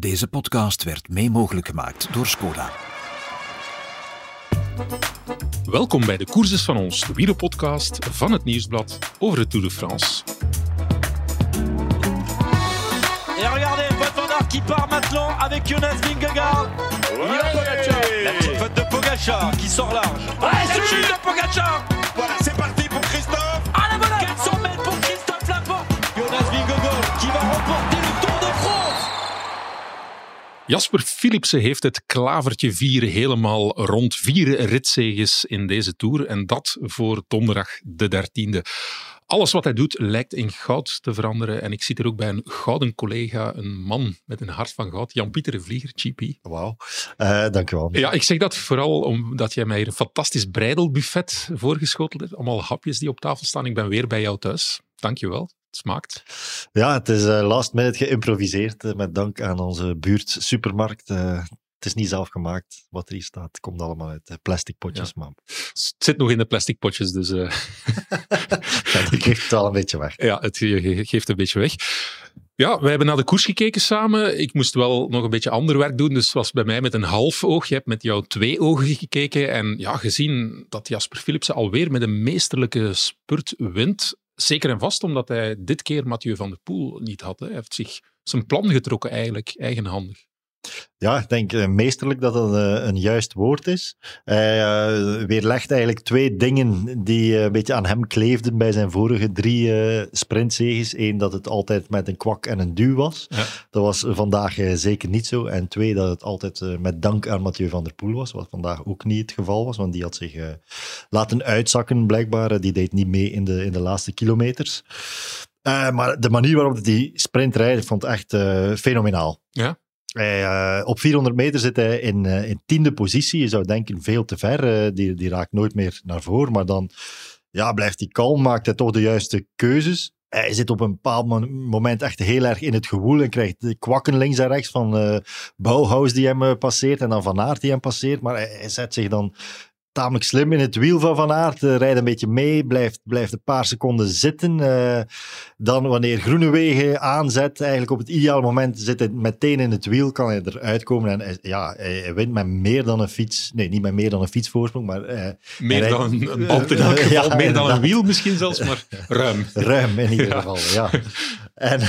Deze podcast werd mee mogelijk gemaakt door Skoda. Welkom bij de Courses van ons, de wielerpodcast van het Nieuwsblad over de Tour de France. Et regardez, Wout van Aert qui part maintenant avec Jonas Vingegaard. Pogacar. La petite faute de Pogacar qui sort large. Ouais, c'est de Pogacar. Voilà, c'est parti Jasper Philipsen heeft het klavertje vieren helemaal rond. Vier ritzeges in deze Tour en dat voor donderdag de dertiende. Alles wat hij doet lijkt in goud te veranderen. En ik zit er ook bij een gouden collega, een man met een hart van goud, Jan-Pieter de Vlieger, GP. Wauw, uh, dankjewel. Ja, ik zeg dat vooral omdat jij mij hier een fantastisch breidelbuffet voorgeschoteld hebt. Allemaal hapjes die op tafel staan. Ik ben weer bij jou thuis. Dankjewel. Smaakt. Ja, het is uh, last minute geïmproviseerd uh, met dank aan onze buurt supermarkt. Uh, het is niet zelf gemaakt wat er hier staat. Het komt allemaal uit plastic potjes. Ja. Maar... Het zit nog in de plastic potjes, dus... ja, dat geeft het wel een beetje weg. Ja, het geeft een beetje weg. Ja, wij hebben naar de koers gekeken samen. Ik moest wel nog een beetje ander werk doen, dus het was bij mij met een half oog. Je hebt met jou twee ogen gekeken en ja, gezien dat Jasper Philipsen alweer met een meesterlijke spurt wint, Zeker en vast omdat hij dit keer Mathieu van der Poel niet had. Hè. Hij heeft zich zijn plan getrokken eigenlijk, eigenhandig. Ja, ik denk uh, meesterlijk dat dat uh, een juist woord is. Hij uh, weerlegt eigenlijk twee dingen die een beetje aan hem kleefden bij zijn vorige drie sprintzeges. Eén, dat het altijd met een kwak en een duw was. Ja. Dat was vandaag zeker niet zo. En twee, dat het altijd met dank aan Mathieu van der Poel was. Wat vandaag ook niet het geval was, want die had zich laten uitzakken blijkbaar. Die deed niet mee in de, in de laatste kilometers. maar de manier waarop hij die sprint rijdt, vond ik echt fenomenaal. Ja. Uh, op 400 meter zit hij in, uh, in tiende positie. Je zou denken veel te ver. Uh, die, die raakt nooit meer naar voren. Maar dan ja, blijft hij kalm, maakt hij toch de juiste keuzes. Hij zit op een bepaald moment echt heel erg in het gewoel en krijgt kwakken links en rechts van Bauhaus die hem passeert en dan Van Aert die hem passeert. Maar hij zet zich dan tamelijk slim in het wiel van Van Aert. Uh, rijdt een beetje mee, blijft, blijft een paar seconden zitten. Uh, dan wanneer Groenewegen aanzet, eigenlijk op het ideale moment zit hij meteen in het wiel, kan hij eruit komen. En hij, ja, hij wint met meer dan een fiets. Nee, niet met meer dan een fietsvoorsprong, maar... Uh, meer dan een, een band in elk geval. Ja, meer dan een wiel misschien zelfs, maar ruim. ruim in ieder geval, ja. En...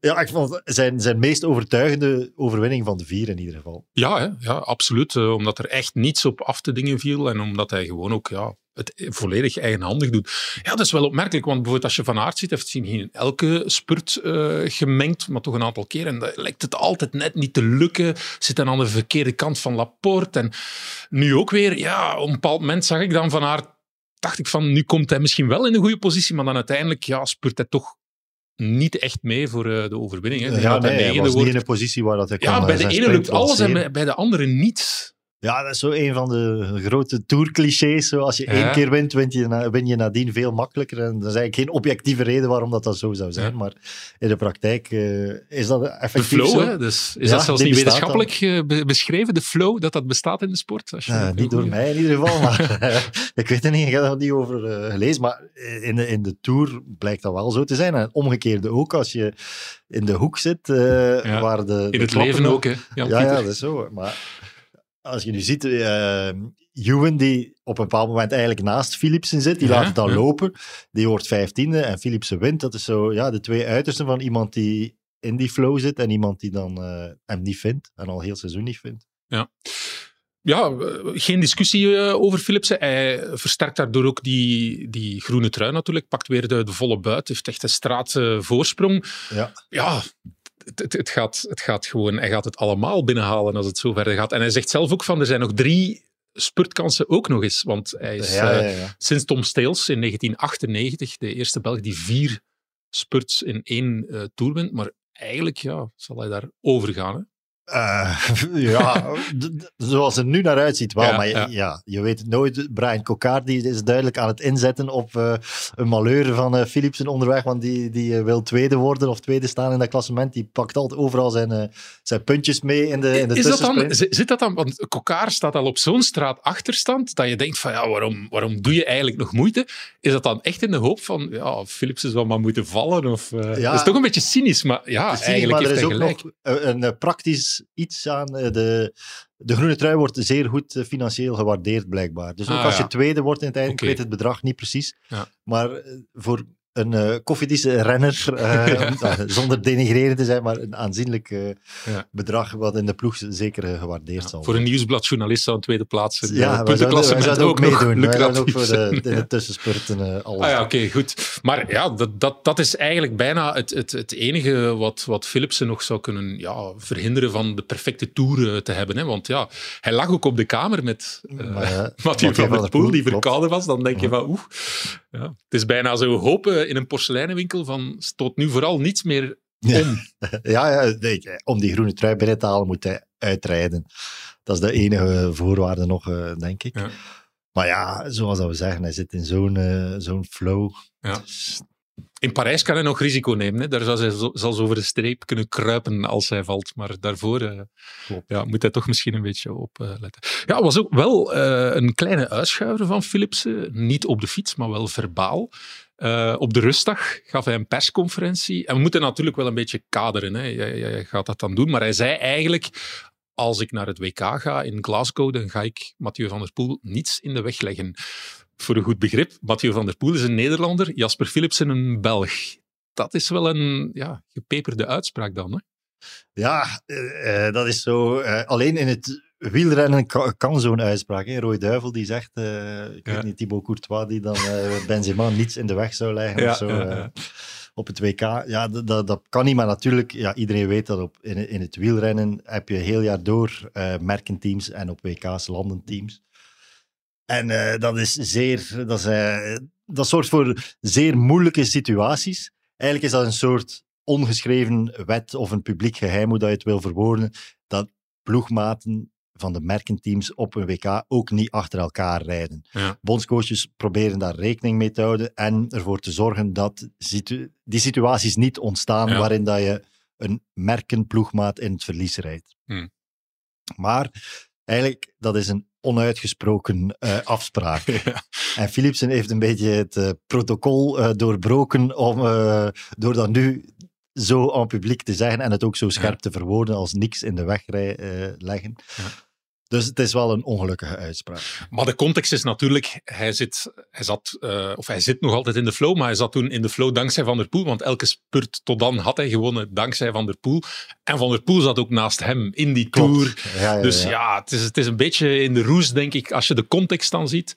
Ja, ik vond zijn, zijn meest overtuigende overwinning van de vier in ieder geval. Ja, hè? ja absoluut. Uh, omdat er echt niets op af te dingen viel en omdat hij gewoon ook ja, het volledig eigenhandig doet. Ja, dat is wel opmerkelijk, want bijvoorbeeld als je Van Aert ziet, heeft hij in elke spurt uh, gemengd, maar toch een aantal keer. En dat lijkt het altijd net niet te lukken. Zit dan aan de verkeerde kant van Laporte. En nu ook weer, ja, op een bepaald moment zag ik dan Van Aert dacht ik van, nu komt hij misschien wel in de goede positie, maar dan uiteindelijk ja, spurt hij toch niet echt mee voor uh, de overwinning. Hè. Ja, nee, hij was wordt... niet in een positie waar dat hij ja, kan bij de ene lukt alles en bij, de andere niet. Ja, dat is zo een van de grote tourclichés. Als je ja. één keer wint, win je, win je nadien veel makkelijker. En er is eigenlijk geen objectieve reden waarom dat, dat zo zou zijn. Ja. Maar in de praktijk uh, is dat effectief De flow, zo. Hè? Dus is ja, dat zelfs niet wetenschappelijk dan. beschreven, de flow, dat dat bestaat in de sport? Als je uh, niet door mij in ieder geval, maar ik weet er niet, ik heb er niet over uh, gelezen. Maar in de, in de Tour blijkt dat wel zo te zijn. En omgekeerde ook, als je in de hoek zit, waar de... In de het leven ook, hè? Ja, ja, dat is zo. Maar als je nu ziet, uh, Ewan die op een bepaald moment eigenlijk naast Philipsen zit, die ja, laat het dan ja. lopen, die wordt vijftiende en Philipsen wint. Dat is zo ja, de twee uitersten van iemand die in die flow zit en iemand die dan uh, hem niet vindt en al heel seizoen niet vindt. Ja. Ja, geen discussie over Philipsen. Hij versterkt daardoor ook die, die groene trui natuurlijk. Pakt weer de, de volle buit. Heeft echt een straatvoorsprong. Ja. ja, het, het, gaat, het gaat gewoon, hij gaat het allemaal binnenhalen als het zo verder gaat. En hij zegt zelf ook van, er zijn nog drie spurtkansen ook nog eens. Want hij is ja, ja, ja. Uh, sinds Tom Steels in 1998 de eerste Belg die vier spurts in één uh, tour wint. Maar eigenlijk ja, zal hij daar overgaan. Uh, ja, zoals het nu naar uitziet wel. Ja, maar je, ja. ja. je weet het nooit. Brian Coccard die is duidelijk aan het inzetten op uh, een malheur van uh, Philipsen onderweg. Want die, die wil tweede worden of tweede staan in dat klassement. Die pakt altijd overal zijn, zijn puntjes mee in de, in de is dat dan, Zit dat dan, want Coccard staat al op zo'n straat achterstand, dat je denkt van ja, waarom, waarom doe je eigenlijk nog moeite? Is dat dan echt in de hoop van, ja, Philipsen zal maar moeten vallen? Of, ja, dat is toch een beetje cynisch, maar ja, cynisch, eigenlijk maar er is ook gelijk. nog een, een praktisch iets aan. De, de groene trui wordt zeer goed financieel gewaardeerd, blijkbaar. Dus ook Ah, als ja. je tweede wordt in het eind, ik weet het bedrag niet precies. Ja. Maar eh, voor een uh, koffiedische renner, uh, zonder denigrerend te zijn, maar een aanzienlijk uh, Ja. bedrag wat in de ploeg zeker gewaardeerd zal Voor een nieuwsbladjournalist zou een tweede plaats in Ja, puntenklassement zouden ook meedoen. Wij zouden ook voor de, de tussenspurten alles Ah ja, oké, goed. Maar ja, dat, dat, dat is eigenlijk bijna het, het, het enige wat, wat Philipsen nog zou kunnen ja, verhinderen van de perfecte tour eh, te hebben. Hè? Want ja, hij lag ook op de kamer met uh, Maar, ja, Mathieu van der Poel, die verkouden was. Dan denk je van, oeh. Ja. Het is bijna zo hopen in een porseleinenwinkel van stoot nu vooral niets meer om. Ja, ja nee, om die groene trui binnen te halen moet hij uitrijden. Dat is de enige voorwaarde nog, eh, denk ik. Ja. Maar ja, zoals dat we zeggen, hij zit in zo'n eh, zo'n flow. Ja. Dus, In Parijs kan hij nog risico nemen. Hè? Daar zou hij zo, zelfs over de streep kunnen kruipen als hij valt. Maar daarvoor eh, ja, moet hij toch misschien een beetje op eh, letten. Ja, het was ook wel eh, een kleine uitschuiver van Philipsen. Niet op de fiets, maar wel verbaal. Op de rustdag gaf hij een persconferentie. En we moeten natuurlijk wel een beetje kaderen. Hè. Jij, jij gaat dat dan doen. Maar hij zei eigenlijk... Als ik naar het WK ga in Glasgow, dan ga ik Mathieu van der Poel niets in de weg leggen. Voor een goed begrip, Mathieu van der Poel is een Nederlander, Jasper Philipsen een Belg. Dat is wel een ja, gepeperde uitspraak dan. Hè? ja, eh, eh, dat is zo. eh, alleen in het wielrennen kan, zo'n uitspraak. Hè. Roy Duivel die zegt, eh, ik Ja. weet niet, Thibaut Courtois die dan Benzema niets in de weg zou leggen of zo. ja, op het WK. Ja, dat, dat, kan niet, maar natuurlijk, ja, iedereen weet dat op, in, in het wielrennen heb je heel jaar door merkenteams en op WK's landenteams. En eh, dat is zeer, dat, is, eh, dat zorgt voor zeer moeilijke situaties. Eigenlijk is dat een soort ongeschreven wet of een publiek geheim, hoe dat je het wil verwoorden, dat ploegmaten van de merkenteams op een WK ook niet achter elkaar rijden. Ja. Bondscoaches proberen daar rekening mee te houden en ervoor te zorgen dat situ die situaties niet ontstaan Ja. waarin dat je een merkenploegmaat in het verlies rijdt. Hmm. Maar eigenlijk, dat is een onuitgesproken eh, afspraak. Ja. En Philipsen heeft een beetje het eh, protocol eh, doorbroken om, door dat nu zo aan publiek te zeggen en het ook zo scherp Ja. te verwoorden als niks in de weg rij- leggen. Ja. Dus het is wel een ongelukkige uitspraak. Maar de context is natuurlijk, hij zit, hij zat, eh, of hij zit nog altijd in de flow, maar hij zat toen in de flow dankzij Van der Poel, want elke spurt tot dan had hij gewonnen dankzij Van der Poel. En Van der Poel zat ook naast hem in die tour. Ja, ja, Dus ja. ja, het, is, het is een beetje in de roes, denk ik, als je de context dan ziet.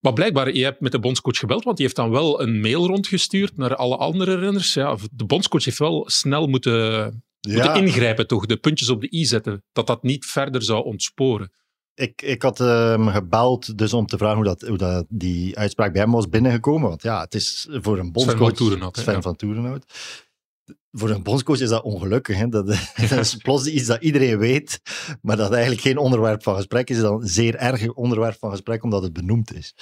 Maar blijkbaar, je hebt met de bondscoach gebeld, want die heeft dan wel een mail rondgestuurd naar alle andere renners. Ja, de bondscoach heeft wel snel moeten, moeten ingrijpen, toch? De puntjes op de i zetten, dat dat niet verder zou ontsporen. Ik, ik had hem gebeld dus om te vragen hoe, dat, hoe dat die uitspraak bij hem was binnengekomen. Want ja, het is voor een bondscoach... van Toerenhout, hè, Sven van Toerenhout. Voor een bondscoach is dat ongelukkig. Hè? Dat, dat is plots iets dat iedereen weet, maar dat eigenlijk geen onderwerp van gesprek is. dan een zeer erg onderwerp van gesprek, omdat het benoemd is.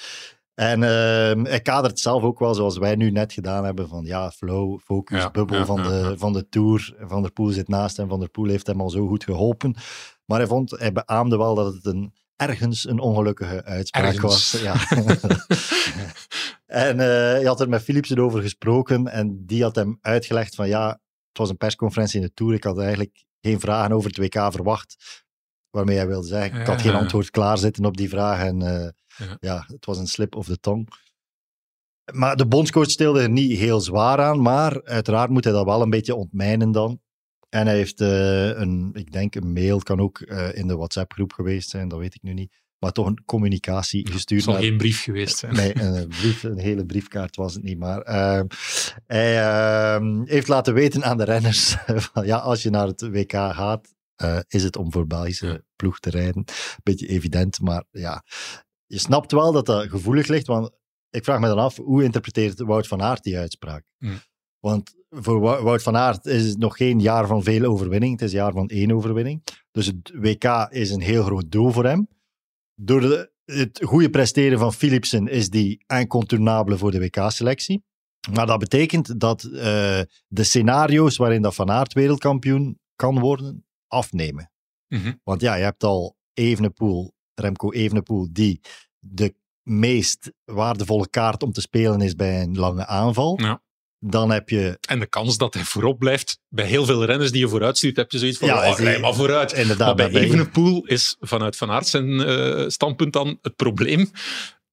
En ehm hij kadert zelf ook wel, zoals wij nu net gedaan hebben, van ja, flow, focus, Ja, bubbel ja, van, ja, de, van de Tour. Van der Poel zit naast hem, Van der Poel heeft hem al zo goed geholpen. Maar hij, vond, hij beaamde wel dat het een, ergens een ongelukkige uitspraak Ergens. was. Ja. en eh, hij had er met Philipsen over gesproken en die had hem uitgelegd van ja, het was een persconferentie in de Tour. Ik had eigenlijk geen vragen over het WK verwacht. Waarmee hij wilde zeggen, ik had geen antwoord klaarzitten op die vraag. En eh, Ja. ja. het was een slip of the tongue. Maar de bondscoach stelde er niet heel zwaar aan, maar uiteraard moet hij dat wel een beetje ontmijnen dan. En hij heeft eh, een, ik denk een mail, het kan ook eh, in de WhatsApp-groep geweest zijn, dat weet ik nu niet. Maar toch een communicatie Het gestuurd zal naar, geen brief geweest zijn. Nee, een, brief, een hele briefkaart was het niet, maar ehm, hij ehm, heeft laten weten aan de renners, van, ja, als je naar het WK gaat, eh, is het om voor Belgische Ja. ploeg te rijden. Beetje evident, maar ja, je snapt wel dat dat gevoelig ligt, want ik vraag me dan af, hoe interpreteert Wout van Aert die uitspraak? Hmm. Want voor Wout van Aert is het nog geen jaar van veel overwinning. Het is een jaar van één overwinning. Dus het WK is een heel groot doel voor hem. Door de, het goede presteren van Philipsen is die incontournabele voor de WK-selectie. Maar dat betekent dat uh, de scenario's waarin dat Van Aert wereldkampioen kan worden, afnemen. Mm -hmm. Want ja, je hebt al Evenepoel, Remco Evenepoel, die de meest waardevolle kaart om te spelen is bij een lange aanval. Ja. Dan heb je... En de kans dat hij voorop blijft, bij heel veel renners die je vooruit stuurt, heb je zoiets van, ja, oh, rij maar vooruit. Inderdaad, maar bij Evenepoel is vanuit Van Aert zijn uh, standpunt dan het probleem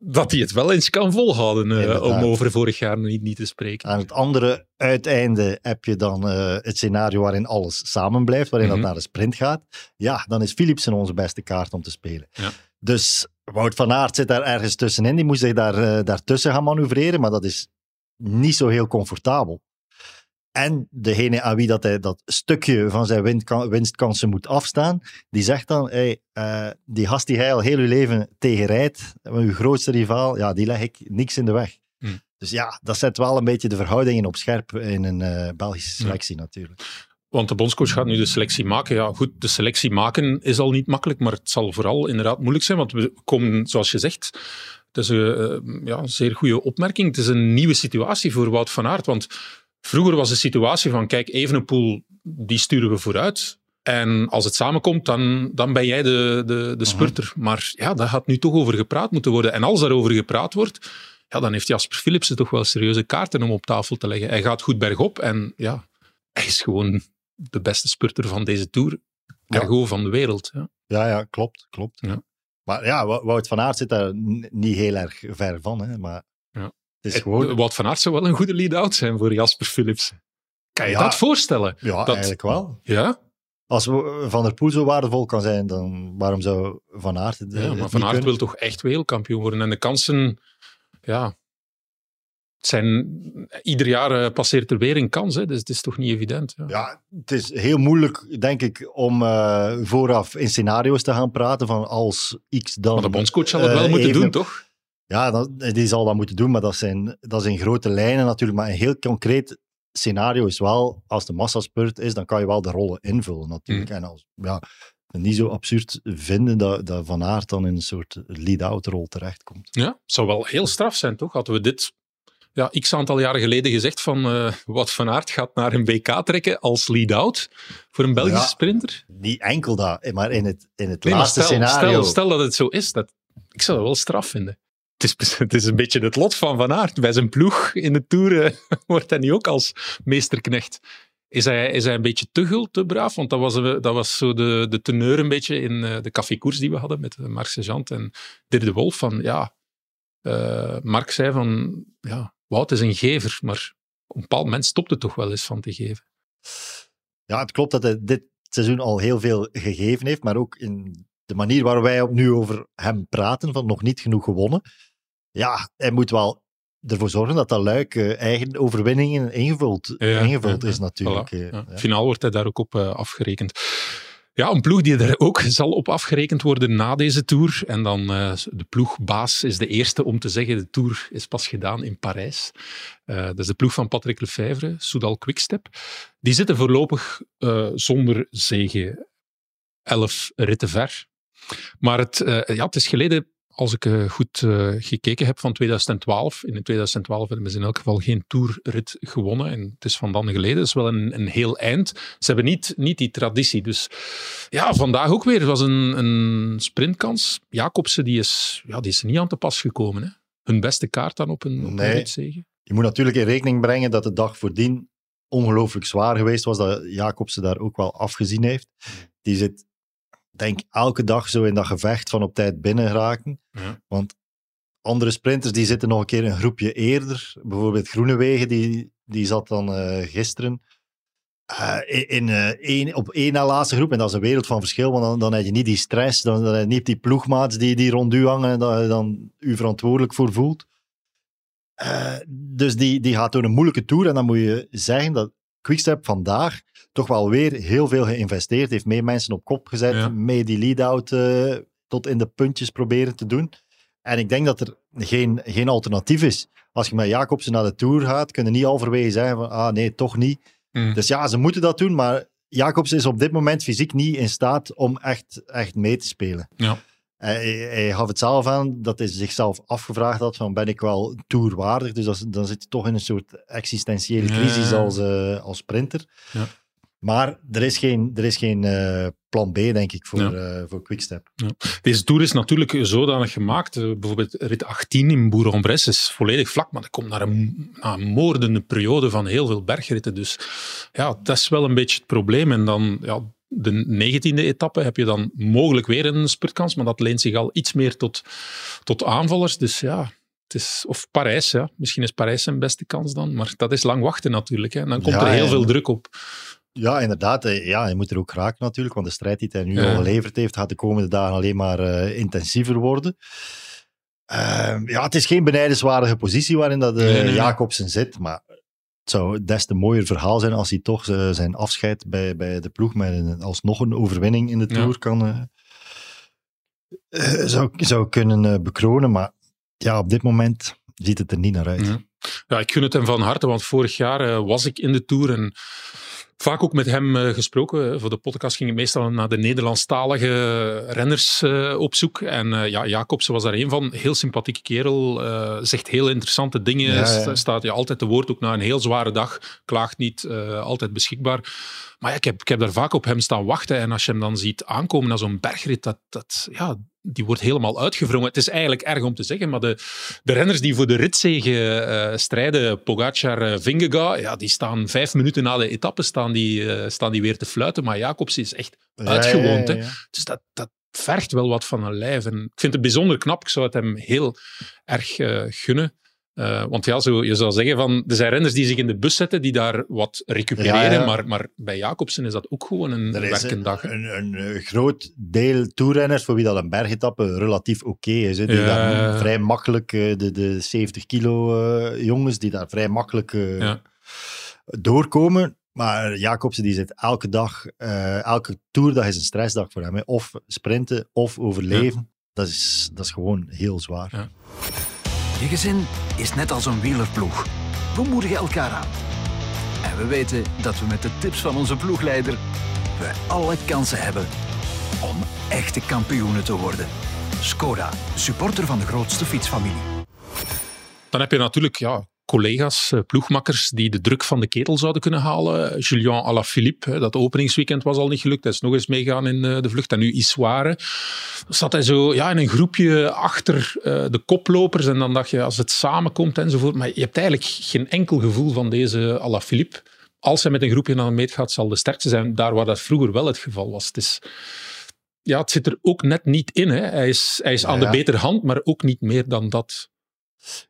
dat hij het wel eens kan volhouden, uh, om over vorig jaar niet, niet te spreken. Aan het andere uiteinde heb je dan uh, het scenario waarin alles samen blijft, waarin mm -hmm. dat naar de sprint gaat. Ja, dan is Philipsen onze beste kaart om te spelen. Ja. Dus Wout van Aert zit daar ergens tussenin. Die moet zich daar, uh, daartussen gaan manoeuvreren, maar dat is niet zo heel comfortabel. En degene aan wie dat hij dat stukje van zijn winstkansen moet afstaan, die zegt dan, hey, uh, die gast die hij al heel uw leven tegen rijdt, uw grootste rivaal, ja, die leg ik niks in de weg. Hmm. Dus ja, dat zet wel een beetje de verhoudingen op scherp in een uh, Belgische selectie natuurlijk. Want de bondscoach gaat nu de selectie maken. Ja, goed, de selectie maken is al niet makkelijk, maar het zal vooral inderdaad moeilijk zijn, want we komen, zoals je zegt, het is een, uh, ja, een zeer goede opmerking. Het is een nieuwe situatie voor Wout van Aert, want Vroeger was de situatie van, kijk, Evenepoel, die sturen we vooruit. En als het samenkomt, dan, dan ben jij de, de, de spurter. Maar ja, daar gaat nu toch over gepraat moeten worden. En als daarover gepraat wordt, ja, dan heeft Jasper Philipsen toch wel serieuze kaarten om op tafel te leggen. Hij gaat goed bergop en ja, hij is gewoon de beste spurter van deze Tour. Ergo van de wereld. Ja, ja, ja klopt. klopt. Ja. Maar ja, Wout van Aert zit daar niet heel erg ver van. Hè, maar het is gewoon... Wout van Aert zou wel een goede lead-out zijn voor Jasper Philips. Kan je dat voorstellen? Ja, dat... eigenlijk wel. Ja? Als Van der Poel zo waardevol kan zijn, dan waarom zou Van Aert het, ja, maar Van Aert wil toch echt wereldkampioen worden. En de kansen, ja, zijn, ieder jaar uh, passeert er weer een kans, hè? dus het is toch niet evident. Ja. ja het is heel moeilijk, denk ik, om uh, vooraf in scenario's te gaan praten van als X dan... Maar de bondscoach zal het wel uh, moeten even, doen, toch? Ja, dat, die zal dat moeten doen, maar dat zijn, dat zijn grote lijnen natuurlijk. Maar een heel concreet scenario is wel, als de massaspurt is, dan kan je wel de rollen invullen natuurlijk. Mm. En als, ja, niet zo absurd vinden dat, dat Van Aert dan in een soort lead-out rol terechtkomt. Ja, het zou wel heel straf zijn, toch? Hadden we dit ja, x aantal jaren geleden gezegd van uh, wat Van Aert gaat naar een WK trekken als lead-out voor een Belgische sprinter? Niet enkel dat, maar in het, in het laatste stel, scenario. Stel, stel dat het zo is, dat, ik zou dat wel straf vinden het is, een beetje het lot van Van Aert. Bij zijn ploeg in de Tour eh, wordt hij nu ook als meesterknecht. Is hij, is hij een beetje te gul, te braaf? Want dat was, eh, dat was zo de, de teneur een beetje in uh, de cafékoers die we hadden met Marc Sergeant en Dirk de Wolf. Van, ja, uh, Marc zei van, ja, Wout is een gever, maar een bepaald moment stopt het toch wel eens van te geven. Ja, het klopt dat hij dit seizoen al heel veel gegeven heeft, maar ook in de manier waar wij nu over hem praten, van nog niet genoeg gewonnen ja, hij moet wel ervoor zorgen dat dat luik uh, eigen overwinningen ingevuld, ingevuld is natuurlijk. Voilà, uh, Finaal wordt hij daar ook op uh, afgerekend. Ja, een ploeg die er ook zal op afgerekend worden na deze Tour. En dan de ploegbaas is de eerste om te zeggen, de Tour is pas gedaan in Parijs. dat is de ploeg van Patrick Lefevre, Soudal Quickstep. Die zitten voorlopig zonder zege. Elf ritten ver. Maar het, ja, het is geleden als ik uh, goed uh, gekeken heb van 2012, in 2012 hebben ze in elk geval geen tourrit gewonnen. En het is van dan geleden, dat is wel een, een heel eind. Ze hebben niet, niet die traditie. Dus ja, vandaag ook weer. Het was een, een sprintkans. Jacobsen die is, ja, die is niet aan te pas gekomen. Hè? Hun beste kaart dan op een, op nee. Je moet natuurlijk in rekening brengen dat de dag voordien ongelooflijk zwaar geweest was. Dat Jacobsen daar ook wel afgezien heeft. Die zit denk elke dag zo in dat gevecht van op tijd binnen geraken. Ja. Want andere sprinters die zitten nog een keer een groepje eerder. Bijvoorbeeld Groenewegen, die, die zat dan uh, gisteren uh, in, uh, één, op één na laatste groep. En dat is een wereld van verschil, want dan, dan heb je niet die stress, dan, dan heb je niet die ploegmaats die, die rond u hangen en dat je dan u verantwoordelijk voor voelt. dus die, die gaat door een moeilijke tour. En dan moet je zeggen dat Quickstep vandaag toch wel weer heel veel geïnvesteerd. Heeft meer mensen op kop gezet, ja. mee die lead-out uh, tot in de puntjes proberen te doen. En ik denk dat er geen, geen alternatief is. Als je met Jacobsen naar de Tour gaat, kunnen niet halverwege zeggen van, ah nee, toch niet. Mm. Dus ja, ze moeten dat doen, maar Jacobsen is op dit moment fysiek niet in staat om echt, echt mee te spelen. Ja. Hij, hij gaf het zelf aan dat hij zichzelf afgevraagd had van ben ik wel tourwaardig? Dus dat, dan zit je toch in een soort existentiële Ja. crisis als, eh, als sprinter. Ja. Maar er is geen, er is geen eh, plan B, denk ik, voor, Ja. eh, voor Quickstep. Deze Tour is natuurlijk zodanig gemaakt. Bijvoorbeeld rit 18 in Bourg-en-Bresse is volledig vlak, maar dat komt naar een, naar een moordende periode van heel veel bergritten. Dus ja, dat is wel een beetje het probleem. En dan ja, de 19e etappe heb je dan mogelijk weer een spurtkans, maar dat leent zich al iets meer tot, tot aanvallers. Dus ja, het is, of Parijs, ja. Misschien is Parijs zijn beste kans dan, maar dat is lang wachten natuurlijk. Hè. En dan komt Ja, er heel en- veel druk op. Ja, inderdaad. Ja, hij moet er ook raken natuurlijk, want de strijd die hij nu Ja. al geleverd heeft, gaat de komende dagen alleen maar eh, intensiever worden. Ehm, ja, het is geen benijdenswaardige positie waarin dat nee. Jacobsen zit, maar het zou des te mooier verhaal zijn als hij toch eh, zijn afscheid bij, bij de ploeg met een, alsnog een overwinning in de Ja. Tour kan, eh, eh, zou, zou kunnen bekronen. Maar ja, op dit moment ziet het er niet naar uit. Ja. Ja, ik gun het hem van harte, want vorig jaar was ik in de Tour en vaak ook met hem eh, gesproken. Voor de podcast ging ik meestal naar de Nederlandstalige renners eh, op zoek. En eh, ja, Jacobsen was daar een van. Heel sympathieke kerel, eh, zegt heel interessante dingen. Ja, ja. Sta- Staat je altijd te woord, ook na een heel zware dag. Klaagt niet, eh, altijd beschikbaar. Maar ja, ik, heb, ik heb daar vaak op hem staan wachten. En als je hem dan ziet aankomen naar zo'n bergrit, dat, dat, ja, die wordt helemaal uitgewrongen. Het is eigenlijk erg om te zeggen, maar de, de renners die voor de ritzege eh, strijden, Pogacar, eh, Vingegaard, ja, die staan vijf minuten na de etappe staan die, eh, staan die weer te fluiten. Maar Jacobs is echt uitgewoond. ja, Hè? ja, ja. Dus dat, dat vergt wel wat van een lijf. En ik vind het bijzonder knap. Ik zou het hem heel erg gunnen. Eh, want ja, zo, je zou zeggen van, er zijn renners die zich in de bus zetten, die daar wat recupereren. Ja, ja. Maar, maar bij Jacobsen is dat ook gewoon een Er een, een, een groot deel toerrenners voor wie dat een bergetappe relatief oké is. Hè, die Ja. daar vrij makkelijk, eh, de, de 70 kilo eh, jongens, die daar vrij makkelijk eh, doorkomen. Maar Jacobsen die zit elke dag, eh, elke toerdag is een stressdag voor hem. Hè. Of sprinten, of overleven. Dat, is, dat is gewoon heel zwaar. Je gezin is net als een wielerploeg. We moedigen elkaar aan. En we weten dat we met de tips van onze ploegleider we alle kansen hebben om echte kampioenen te worden. Skoda, supporter van de grootste fietsfamilie. Dan heb je natuurlijk ja, collega's, eh, ploegmakkers die de druk van de ketel zouden kunnen halen. Julien Alaphilippe, dat openingsweekend was al niet gelukt. Hij is nog eens meegaan in eh, de vlucht. En nu. Dan zat hij zo ja, in een groepje achter eh, de koplopers. En dan dacht je, als het samenkomt enzovoort. Maar je hebt eigenlijk geen enkel gevoel van deze Alaphilippe. Als hij met een groepje naar de meet gaat, zal de sterkste zijn. Daar waar dat vroeger wel het geval was. Het is... Ja, het zit er ook net niet in. Hè. Hij is, hij is aan Ja. de betere hand, maar ook niet meer dan dat.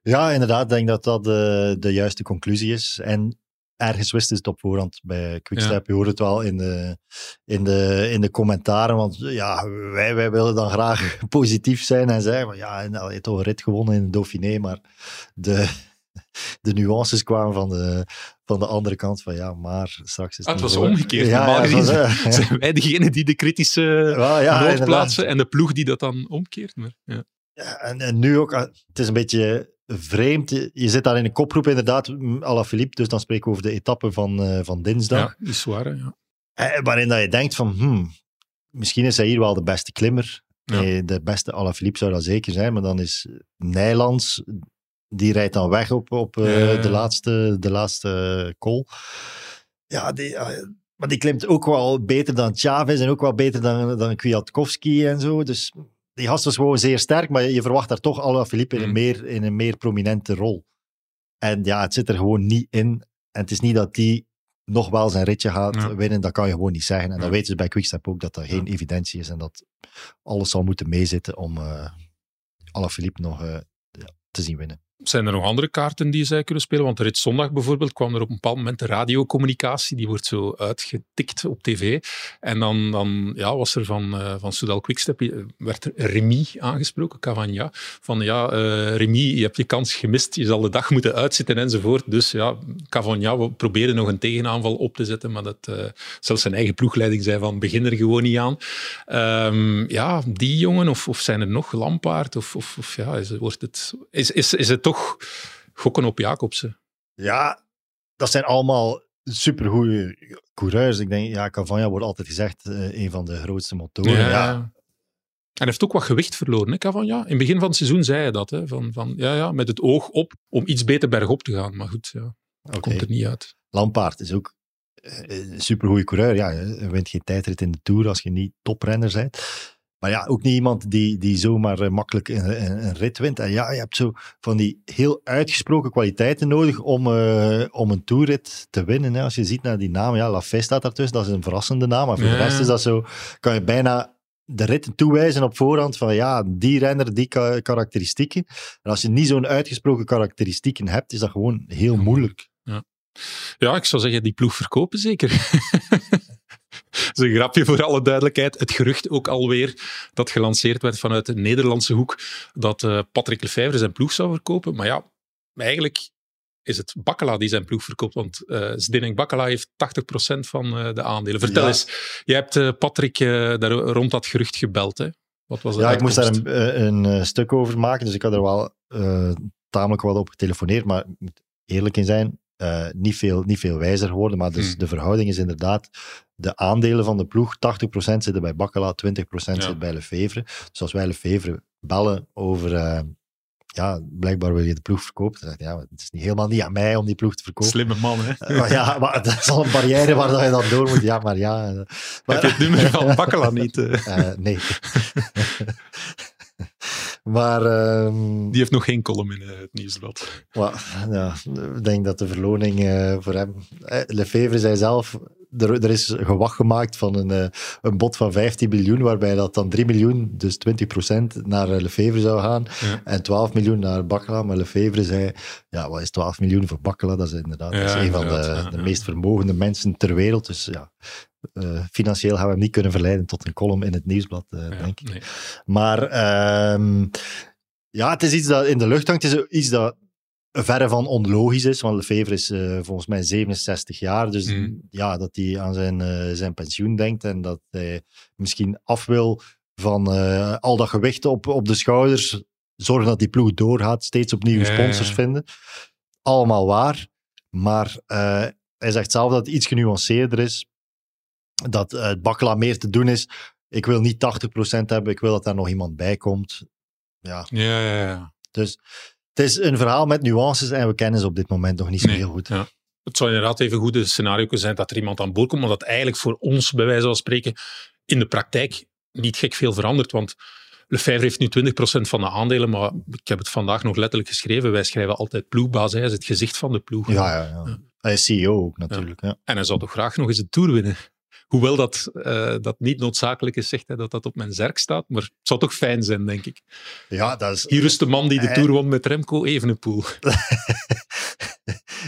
Ja, inderdaad. Ik denk dat dat de, de juiste conclusie is. En ergens wist het op voorhand bij Quickstep. Je hoort het wel in de, in de, in de commentaren. Want ja, wij, wij willen dan graag positief zijn en zeggen van ja, nou, je hebt toch een rit gewonnen in de Dauphiné. Maar de, de nuances kwamen van de, van de andere kant van ja, maar straks is Ah, het niet was omgekeerd. Ja, Normaal ja, gezien het eh, zijn wij degene die de kritische ja, noot plaatsen en de ploeg die dat dan omkeert. Maar, ja. En, en nu ook, ah, het is een beetje vreemd. Je zit daar in een kopgroep inderdaad, Alaphilippe, dus dan spreken we over de etappe van, eh, van dinsdag. ja, die zware. Ja. Eh, waarin dat je denkt van, hmm, misschien is hij hier wel de beste klimmer. Ja. Eh, de beste Alaphilippe zou dat zeker zijn, maar dan is Nijlands, die rijdt dan weg op, op Ja, de laatste, de laatste call. Ja, die, eh, maar die klimt ook wel beter dan Chavez en ook wel beter dan, dan Kwiatkowski en zo. Dus die gast was gewoon zeer sterk, maar je verwacht daar toch Alaphilippe in, een Mm. meer, in een meer prominente rol. En ja, het zit er gewoon niet in. En het is niet dat die nog wel zijn ritje gaat Ja. winnen, dat kan je gewoon niet zeggen. En Ja. dan weten ze bij Quickstep ook dat dat geen Ja. evidentie is en dat alles zal moeten meezitten om eh Alaphilippe nog eh, te zien winnen. Zijn er nog andere kaarten die zij kunnen spelen? Want rit zondag bijvoorbeeld kwam er op een bepaald moment de radiocommunicatie, die wordt zo uitgetikt op tv. En dan, dan ja, was er van, uh, van Soudal Quickstep, eh, werd er Remy aangesproken, Cavagna, van ja, uh, Remy, je hebt je kans gemist, je zal de dag moeten uitzitten enzovoort. Dus ja, Cavagna, we proberen nog een tegenaanval op te zetten, maar dat, zelfs zijn eigen ploegleiding zei van, begin er gewoon niet aan. Um, ja, die jongen, of, of zijn er nog Lampaard, of, of, of ja, is, wordt het, is, is, is het toch toch gokken op Jacobsen. Ja, dat zijn allemaal supergoeie coureurs. Ik denk, ja, Cavagna wordt altijd gezegd uh, een van de grootste motoren. Ja. ja. En hij heeft ook wat gewicht verloren, hè, Cavagna? In het begin van het seizoen zei hij dat, hè, van, van, ja, ja, met het oog op om iets beter bergop te gaan. Maar goed, ja, okay. komt er niet uit. Lampaard is ook een supergoeie coureur. Ja, je wint geen tijdrit in de Tour als je niet toprenner bent. Maar ja, ook niet iemand die, die zomaar uh, makkelijk een, een, een, rit wint. En ja, je hebt zo van die heel uitgesproken kwaliteiten nodig om, uh, om een toerrit te winnen. Hè. Als je ziet naar die naam, ja, Lafay staat daartussen, dat is een verrassende naam. Maar voor ja. de rest is dat zo, kan je bijna de rit toewijzen op voorhand van ja, die renner, die karakteristieken. En als je niet zo'n uitgesproken karakteristieken hebt, is dat gewoon heel moeilijk. Ja. ja, ik zou zeggen, die ploeg verkopen zeker. Dat is een grapje voor alle duidelijkheid. Het gerucht ook alweer dat gelanceerd werd vanuit de Nederlandse hoek dat uh, Patrick Lefevre zijn ploeg zou verkopen. Maar ja, eigenlijk is het Bakkela die zijn ploeg verkoopt. Want uh, Zdenek Bakkela heeft 80% van uh, de aandelen. Vertel ja. eens, jij hebt uh, Patrick daar rond dat gerucht gebeld. Hè? Wat was ja, uitkomst? ik moest daar een, een stuk over maken. Dus ik had er wel tamelijk wat op getelefoneerd. Maar ik moet eerlijk in zijn, uh, niet, veel, niet veel wijzer geworden. Maar dus hmm. de verhouding is inderdaad de aandelen van de ploeg. 80% zitten bij Bakkela, 20% ja. zit bij Lefevre. Dus als wij Lefevre bellen over... Uh, ja, blijkbaar wil je de ploeg verkopen. Dan zeg je, ja, het is niet, helemaal niet aan mij om die ploeg te verkopen. Slimme man, hè? Uh, ja, maar dat is al een barrière waar je dan door moet. Ja, maar ja. Maar, Heb je het nummer van Bakkela niet? nee. Maar, um, Die heeft nog geen column in uh, het nieuwsblad. ja, ik denk dat de verloning uh, voor hem... Eh, Lefevre zei zelf, er, er is gewacht gemaakt van een, een bod van 15 miljoen, waarbij dat dan 3 miljoen, dus 20% naar Lefevre zou gaan, ja. en 12 miljoen naar Bakkela. Maar Lefevre zei, ja, wat is 12 miljoen voor Bakkela? Dat is inderdaad ja, dat is een van de, de meest vermogende mensen ter wereld. Dus ja, uh, financieel gaan we hem niet kunnen verleiden tot een column in het nieuwsblad, uh, ja, denk ik. Nee. Maar um, ja, het is iets dat in de lucht hangt. Het is iets dat verre van onlogisch is, want Lefevre is uh, volgens mij 67 jaar. Dus mm. ja, dat hij aan zijn, zijn pensioen denkt en dat hij misschien af wil van al dat gewicht op, op de schouders. Zorgen dat die ploeg doorgaat, steeds opnieuw sponsors vinden. Allemaal waar. Maar hij zegt zelf dat het iets genuanceerder is dat uh, het bakkela meer te doen is. Ik wil niet 80% hebben, ik wil dat daar nog iemand bij komt. Ja. Ja, ja, ja. Dus het is een verhaal met nuances en we kennen ze op dit moment nog niet zo nee, heel goed. Ja. Het zou inderdaad even goed een scenario kunnen zijn dat er iemand aan boord komt, maar dat eigenlijk voor ons, bij wijze van spreken, in de praktijk niet gek veel verandert. Want Lefebvre heeft nu 20% van de aandelen, maar ik heb het vandaag nog letterlijk geschreven. Wij schrijven altijd ploegbaas. Hij is het gezicht van de ploeg. Ja, ja, ja. Hij is CEO ook natuurlijk. Ja. En hij zou toch graag nog eens de Tour winnen. Hoewel dat, uh, dat niet noodzakelijk is, zegt hij dat dat op mijn zerk staat. Maar het zou toch fijn zijn, denk ik. Ja, dat is... Hier is de man die de hij... Tour won met Remco Evenepoel.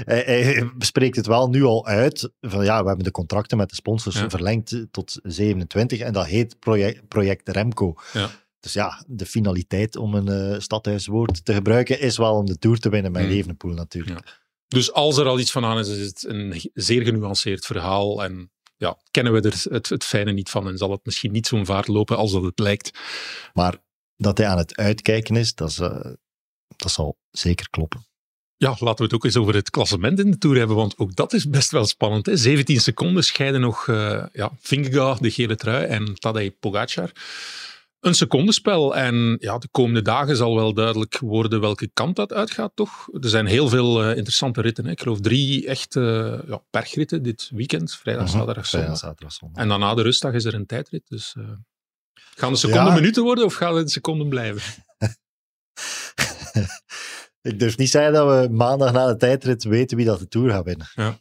hij, hij bespreekt het wel nu al uit. Van ja, we hebben de contracten met de sponsors ja. verlengd tot 27 en dat heet project, project Remco. Ja. Dus ja, de finaliteit om een uh, stadhuiswoord te gebruiken is wel om de Tour te winnen met mm. Evenepoel natuurlijk. Ja. Dus als er al iets van aan is, is het een zeer genuanceerd verhaal en ja, kennen we er het, het fijne niet van en zal het misschien niet zo'n vaart lopen als dat het lijkt. Maar dat hij aan het uitkijken is, dat, is, uh, dat zal zeker kloppen. Ja, laten we het ook eens over het klassement in de Tour hebben, want ook dat is best wel spannend. Hè? 17 seconden scheiden nog uh, ja, Vingegaard, de gele trui, en Tadej Pogacar een secondenspel. En ja, de komende dagen zal wel duidelijk worden welke kant dat uitgaat, toch? Er zijn heel veel uh, interessante ritten. Hè. Ik geloof drie echt uh, ja, pergritten dit weekend. Vrijdag, Mhm. zaterdag, zondag. Zaterdag, zondag. En dan na de rustdag is er een tijdrit. Dus uh, gaan de seconden Ja. minuten worden of gaan het seconden blijven? Ik durf niet zeggen dat we maandag na de tijdrit weten wie dat de Tour gaat winnen. Ja.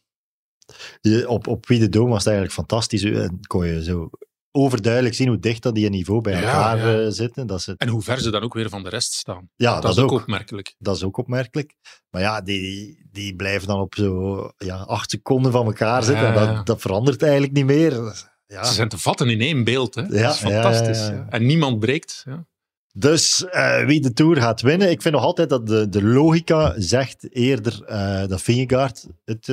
Je, op, op Wie de Dome was het eigenlijk fantastisch. En kon je zo overduidelijk zien hoe dicht dat die niveau bij elkaar ja. eh, zitten. Dat, ze, En hoe ver ze dan ook weer van de rest staan. ja, dat, dat, is ook ook. opmerkelijk. Dat is ook opmerkelijk. Maar ja, die, die blijven dan op zo ja, acht seconden van elkaar zitten. En dat, dat verandert eigenlijk niet meer. Ja. Ze zijn te vatten in één beeld. Hè? Ja, dat is fantastisch. En niemand breekt. Ja. Dus eh, wie de Tour gaat winnen, ik vind nog altijd dat de, de logica zegt eerder eh, dat Vingegaard het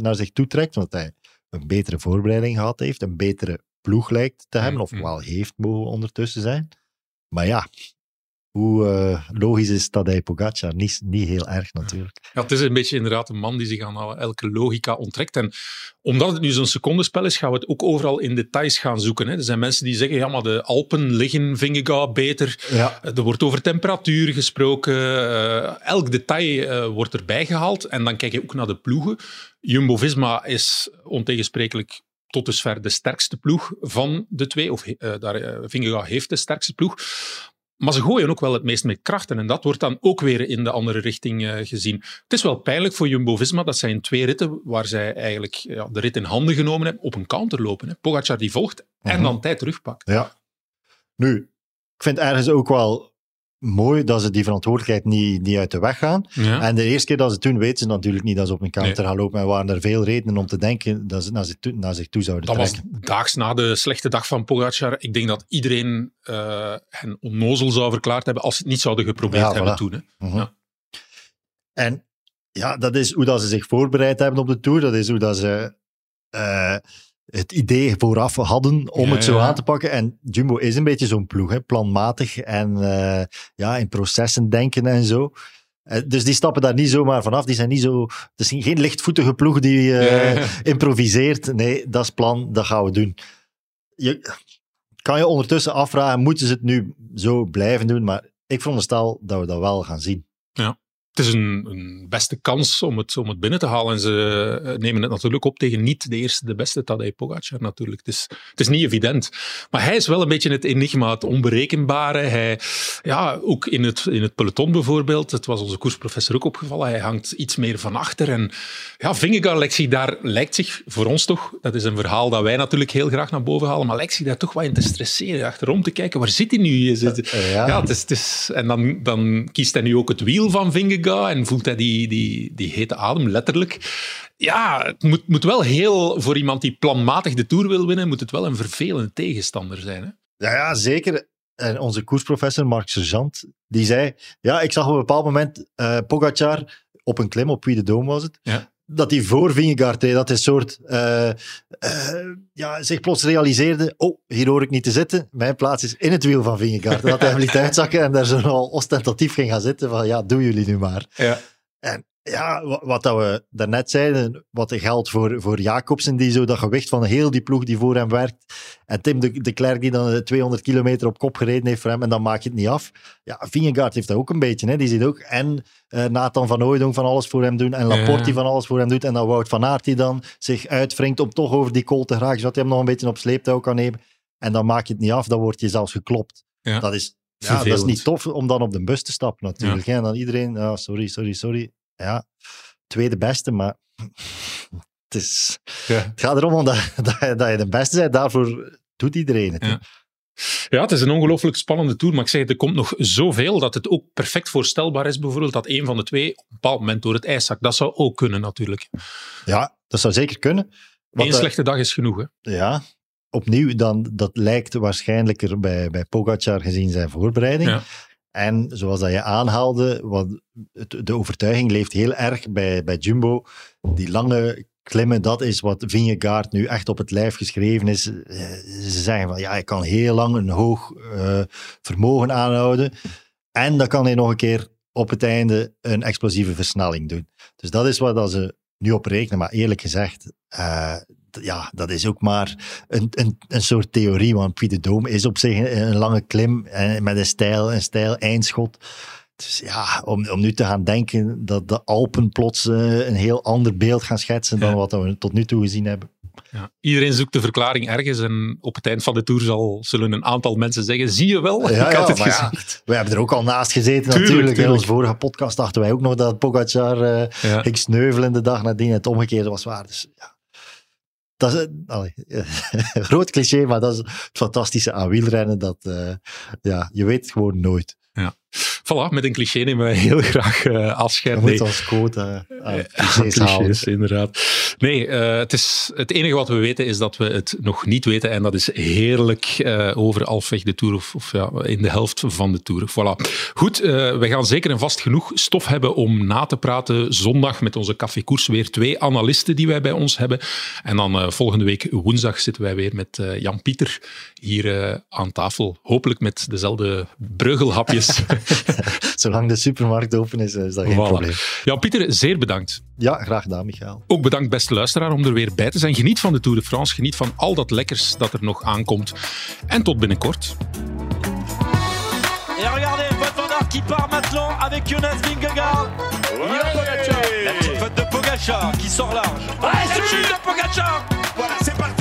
naar zich toe trekt, omdat hij een betere voorbereiding gehad heeft, een betere ploeg lijkt te hebben, of wel heeft mogen ondertussen zijn. Maar ja, hoe eh, logisch is Tadej Pogacar? Niet, niet heel erg natuurlijk. Ja, het is een beetje inderdaad een man die zich aan elke logica onttrekt. En omdat het nu zo'n secondenspel is, gaan we het ook overal in details gaan zoeken. Hè. Er zijn mensen die zeggen, ja, maar de Alpen liggen Vingegaard beter. Ja, Er wordt over temperatuur gesproken. eh, elk detail eh, wordt erbij gehaald. En dan kijk je ook naar de ploegen. Jumbo-Visma is ontegensprekelijk tot dusver de sterkste ploeg van de twee. Of eh daar, Vingegaard heeft de sterkste ploeg. Maar ze gooien ook wel het meest met krachten. En dat wordt dan ook weer in de andere richting eh, gezien. Het is wel pijnlijk voor Jumbo-Visma dat zij in twee ritten, waar zij eigenlijk ja, de rit in handen genomen hebben, op een counter lopen. Hè. Pogacar die volgt en Mhm. dan tijd terugpakt. ja. Nu, ik vind ergens ook wel mooi dat ze die verantwoordelijkheid niet, niet uit de weg gaan. Ja. En de eerste keer dat ze het doen, weten ze natuurlijk niet dat ze op een counter Nee. gaan lopen. En waren er veel redenen om te denken dat ze naar zich toe, naar zich toe zouden Dat was trekken. daags na de slechte dag van Pogacar. Ik denk dat iedereen eh, hen onnozel zou verklaard hebben als ze het niet zouden geprobeerd Ja, hebben voilà. toen. Hè. Mhm. Ja. En ja, dat is hoe dat ze zich voorbereid hebben op de Tour. Dat is hoe dat ze eh, het idee vooraf hadden om Ja, het zo ja. aan te pakken. En Jumbo is een beetje zo'n ploeg, hè, planmatig en eh, ja, in processen denken en zo. Eh, Dus die stappen daar niet zomaar vanaf. Die zijn niet zo. Het is geen lichtvoetige ploeg die Ja. improviseert. Nee, dat is plan, dat gaan we doen. Je kan je ondertussen afvragen, moeten ze het nu zo blijven doen? Maar ik veronderstel dat we dat wel gaan zien. Het is een, een beste kans om het, om het binnen te halen. En ze eh, nemen het natuurlijk op tegen niet de eerste, de beste Tadej Pogacar natuurlijk. Het is, het is niet evident. Maar hij is wel een beetje het enigma, het onberekenbare. Hij, ja, ook in het, in het peloton bijvoorbeeld, het was onze koersprofessor ook opgevallen, hij hangt iets meer van achter. En ja, Vingegaard lijkt zich daar, lijkt zich voor ons toch, dat is een verhaal dat wij natuurlijk heel graag naar boven halen, maar lijkt zich daar toch wat in te stresseren, achterom te kijken, waar zit hij nu? Is het- Eh, ja. ja, het is, het is, en dan, dan kiest hij nu ook het wiel van Vingegaard en voelt hij die, die, die hete adem, letterlijk. Ja, het moet, moet wel heel, voor iemand die planmatig de Tour wil winnen, moet het wel een vervelende tegenstander zijn. Hè? Ja, ja, zeker. En onze koersprofessor Mark Sergeant, die zei, ja, ik zag op een bepaald moment eh Pogacar op een klim, op Puy de Dôme was het, Ja. Dat hij voor Vingegaard dat hij soort, eh, eh, ja, zich plots realiseerde, oh, hier hoor ik niet te zitten, mijn plaats is in het wiel van Vingegaard. Dat hij hem liet uitzakken en daar zo al ostentatief ging gaan zitten, van ja, doen jullie nu maar. Ja. En ja, wa- wat dat we daarnet zeiden, wat geldt voor, voor Jacobsen, die zo dat gewicht van heel die ploeg die voor hem werkt. En Tim de, de Klerk die dan eh, 200 kilometer op kop gereden heeft voor hem en dan maak je het niet af. Ja, Vingegaard heeft dat ook een beetje. Hè. Die ziet ook en eh, Nathan van Hooijdonk van alles voor hem doen en Laporte Ja. die van alles voor hem doet. En dan Wout van Aert die dan zich uitwringt om toch over die kool te geraken, zodat hij hem nog een beetje op sleeptouw kan nemen. En dan maak je het niet af, dan word je zelfs geklopt. Ja. Dat is ja, dat is niet tof om dan op de bus te stappen natuurlijk. hè. En dan iedereen, ja, sorry, sorry, sorry. Ja, tweede beste, maar het, is, Ja. het gaat erom dat, je, dat je de beste bent. Daarvoor doet iedereen het. Ja. Ja, het is een ongelooflijk spannende tour, maar ik zeg, er komt nog zoveel dat het ook perfect voorstelbaar is, bijvoorbeeld dat een van de twee op een bepaald moment door het ijs zakt. Dat zou ook kunnen, natuurlijk. Ja, dat zou zeker kunnen. Eén dat- slechte dag is genoeg. Hè? Ja, opnieuw, dan, dat lijkt waarschijnlijker bij, bij Pogacar gezien zijn voorbereiding. Ja. En zoals dat je aanhaalde, wat, het- de overtuiging leeft heel erg bij, bij Jumbo. Die lange klimmen, dat is wat Vingegaard nu echt op het lijf geschreven is. Eh, Ze zeggen van, ja, hij kan heel lang een hoog eh, vermogen aanhouden. En dan kan hij nog een keer op het einde een explosieve versnelling doen. Dus dat is wat dat ze nu op rekenen. Maar eerlijk gezegd, d- ja, dat is ook maar een, een, een soort theorie. Want Puy de Dôme is op zich een, een lange klim en met een stijl, een stijl eindschot. Dus ja, om, om nu te gaan denken dat de Alpen plots eh, een heel ander beeld gaan schetsen dan Ja. wat we tot nu toe gezien hebben. Ja. Iedereen zoekt de verklaring ergens en op het eind van de tour zal, zullen een aantal mensen zeggen, zie je wel, Ja, ik had het gezegd. We hebben er ook al naast gezeten Tuurlijk, natuurlijk. In onze vorige podcast dachten wij ook nog dat Pogacar Ja. ging sneuvelen de dag nadien. Het omgekeerde was waar. Dus ja, dat is een groot cliché, maar dat is het fantastische aan wielrennen. Dat, uh, ja, je weet gewoon nooit. Ja. Voilà, met een cliché nemen wij heel graag uh, afscheid. Je moet als quote uh, clichés, clichés inderdaad. Nee, uh, het, is, het enige wat we weten is dat we het nog niet weten. En dat is heerlijk uh, over Alfweg de Tour, of, of ja, in de helft van de Tour. Voilà. Goed, we gaan zeker en vast genoeg stof hebben om na te praten. Zondag met onze cafékoers weer twee analisten die wij bij ons hebben. En dan volgende week woensdag zitten wij weer met Jan-Pieter hier aan tafel. Hopelijk met dezelfde breugelhapjes. Zolang de supermarkt open is, is dat geen voilà. probleem. Ja, Pieter, zeer bedankt. Ja, graag gedaan, Michael. Ook bedankt, beste luisteraar, om er weer bij te zijn. Geniet van de Tour de France, geniet van al dat lekkers dat er nog aankomt. En tot binnenkort. Et regardez, Wout van Aert qui part maintenant avec Jonas Vingegaard. Ouais. La petite faute de Pogacar qui sort large. Ouais, c'est de Pogacar. Voilà, c'est parti.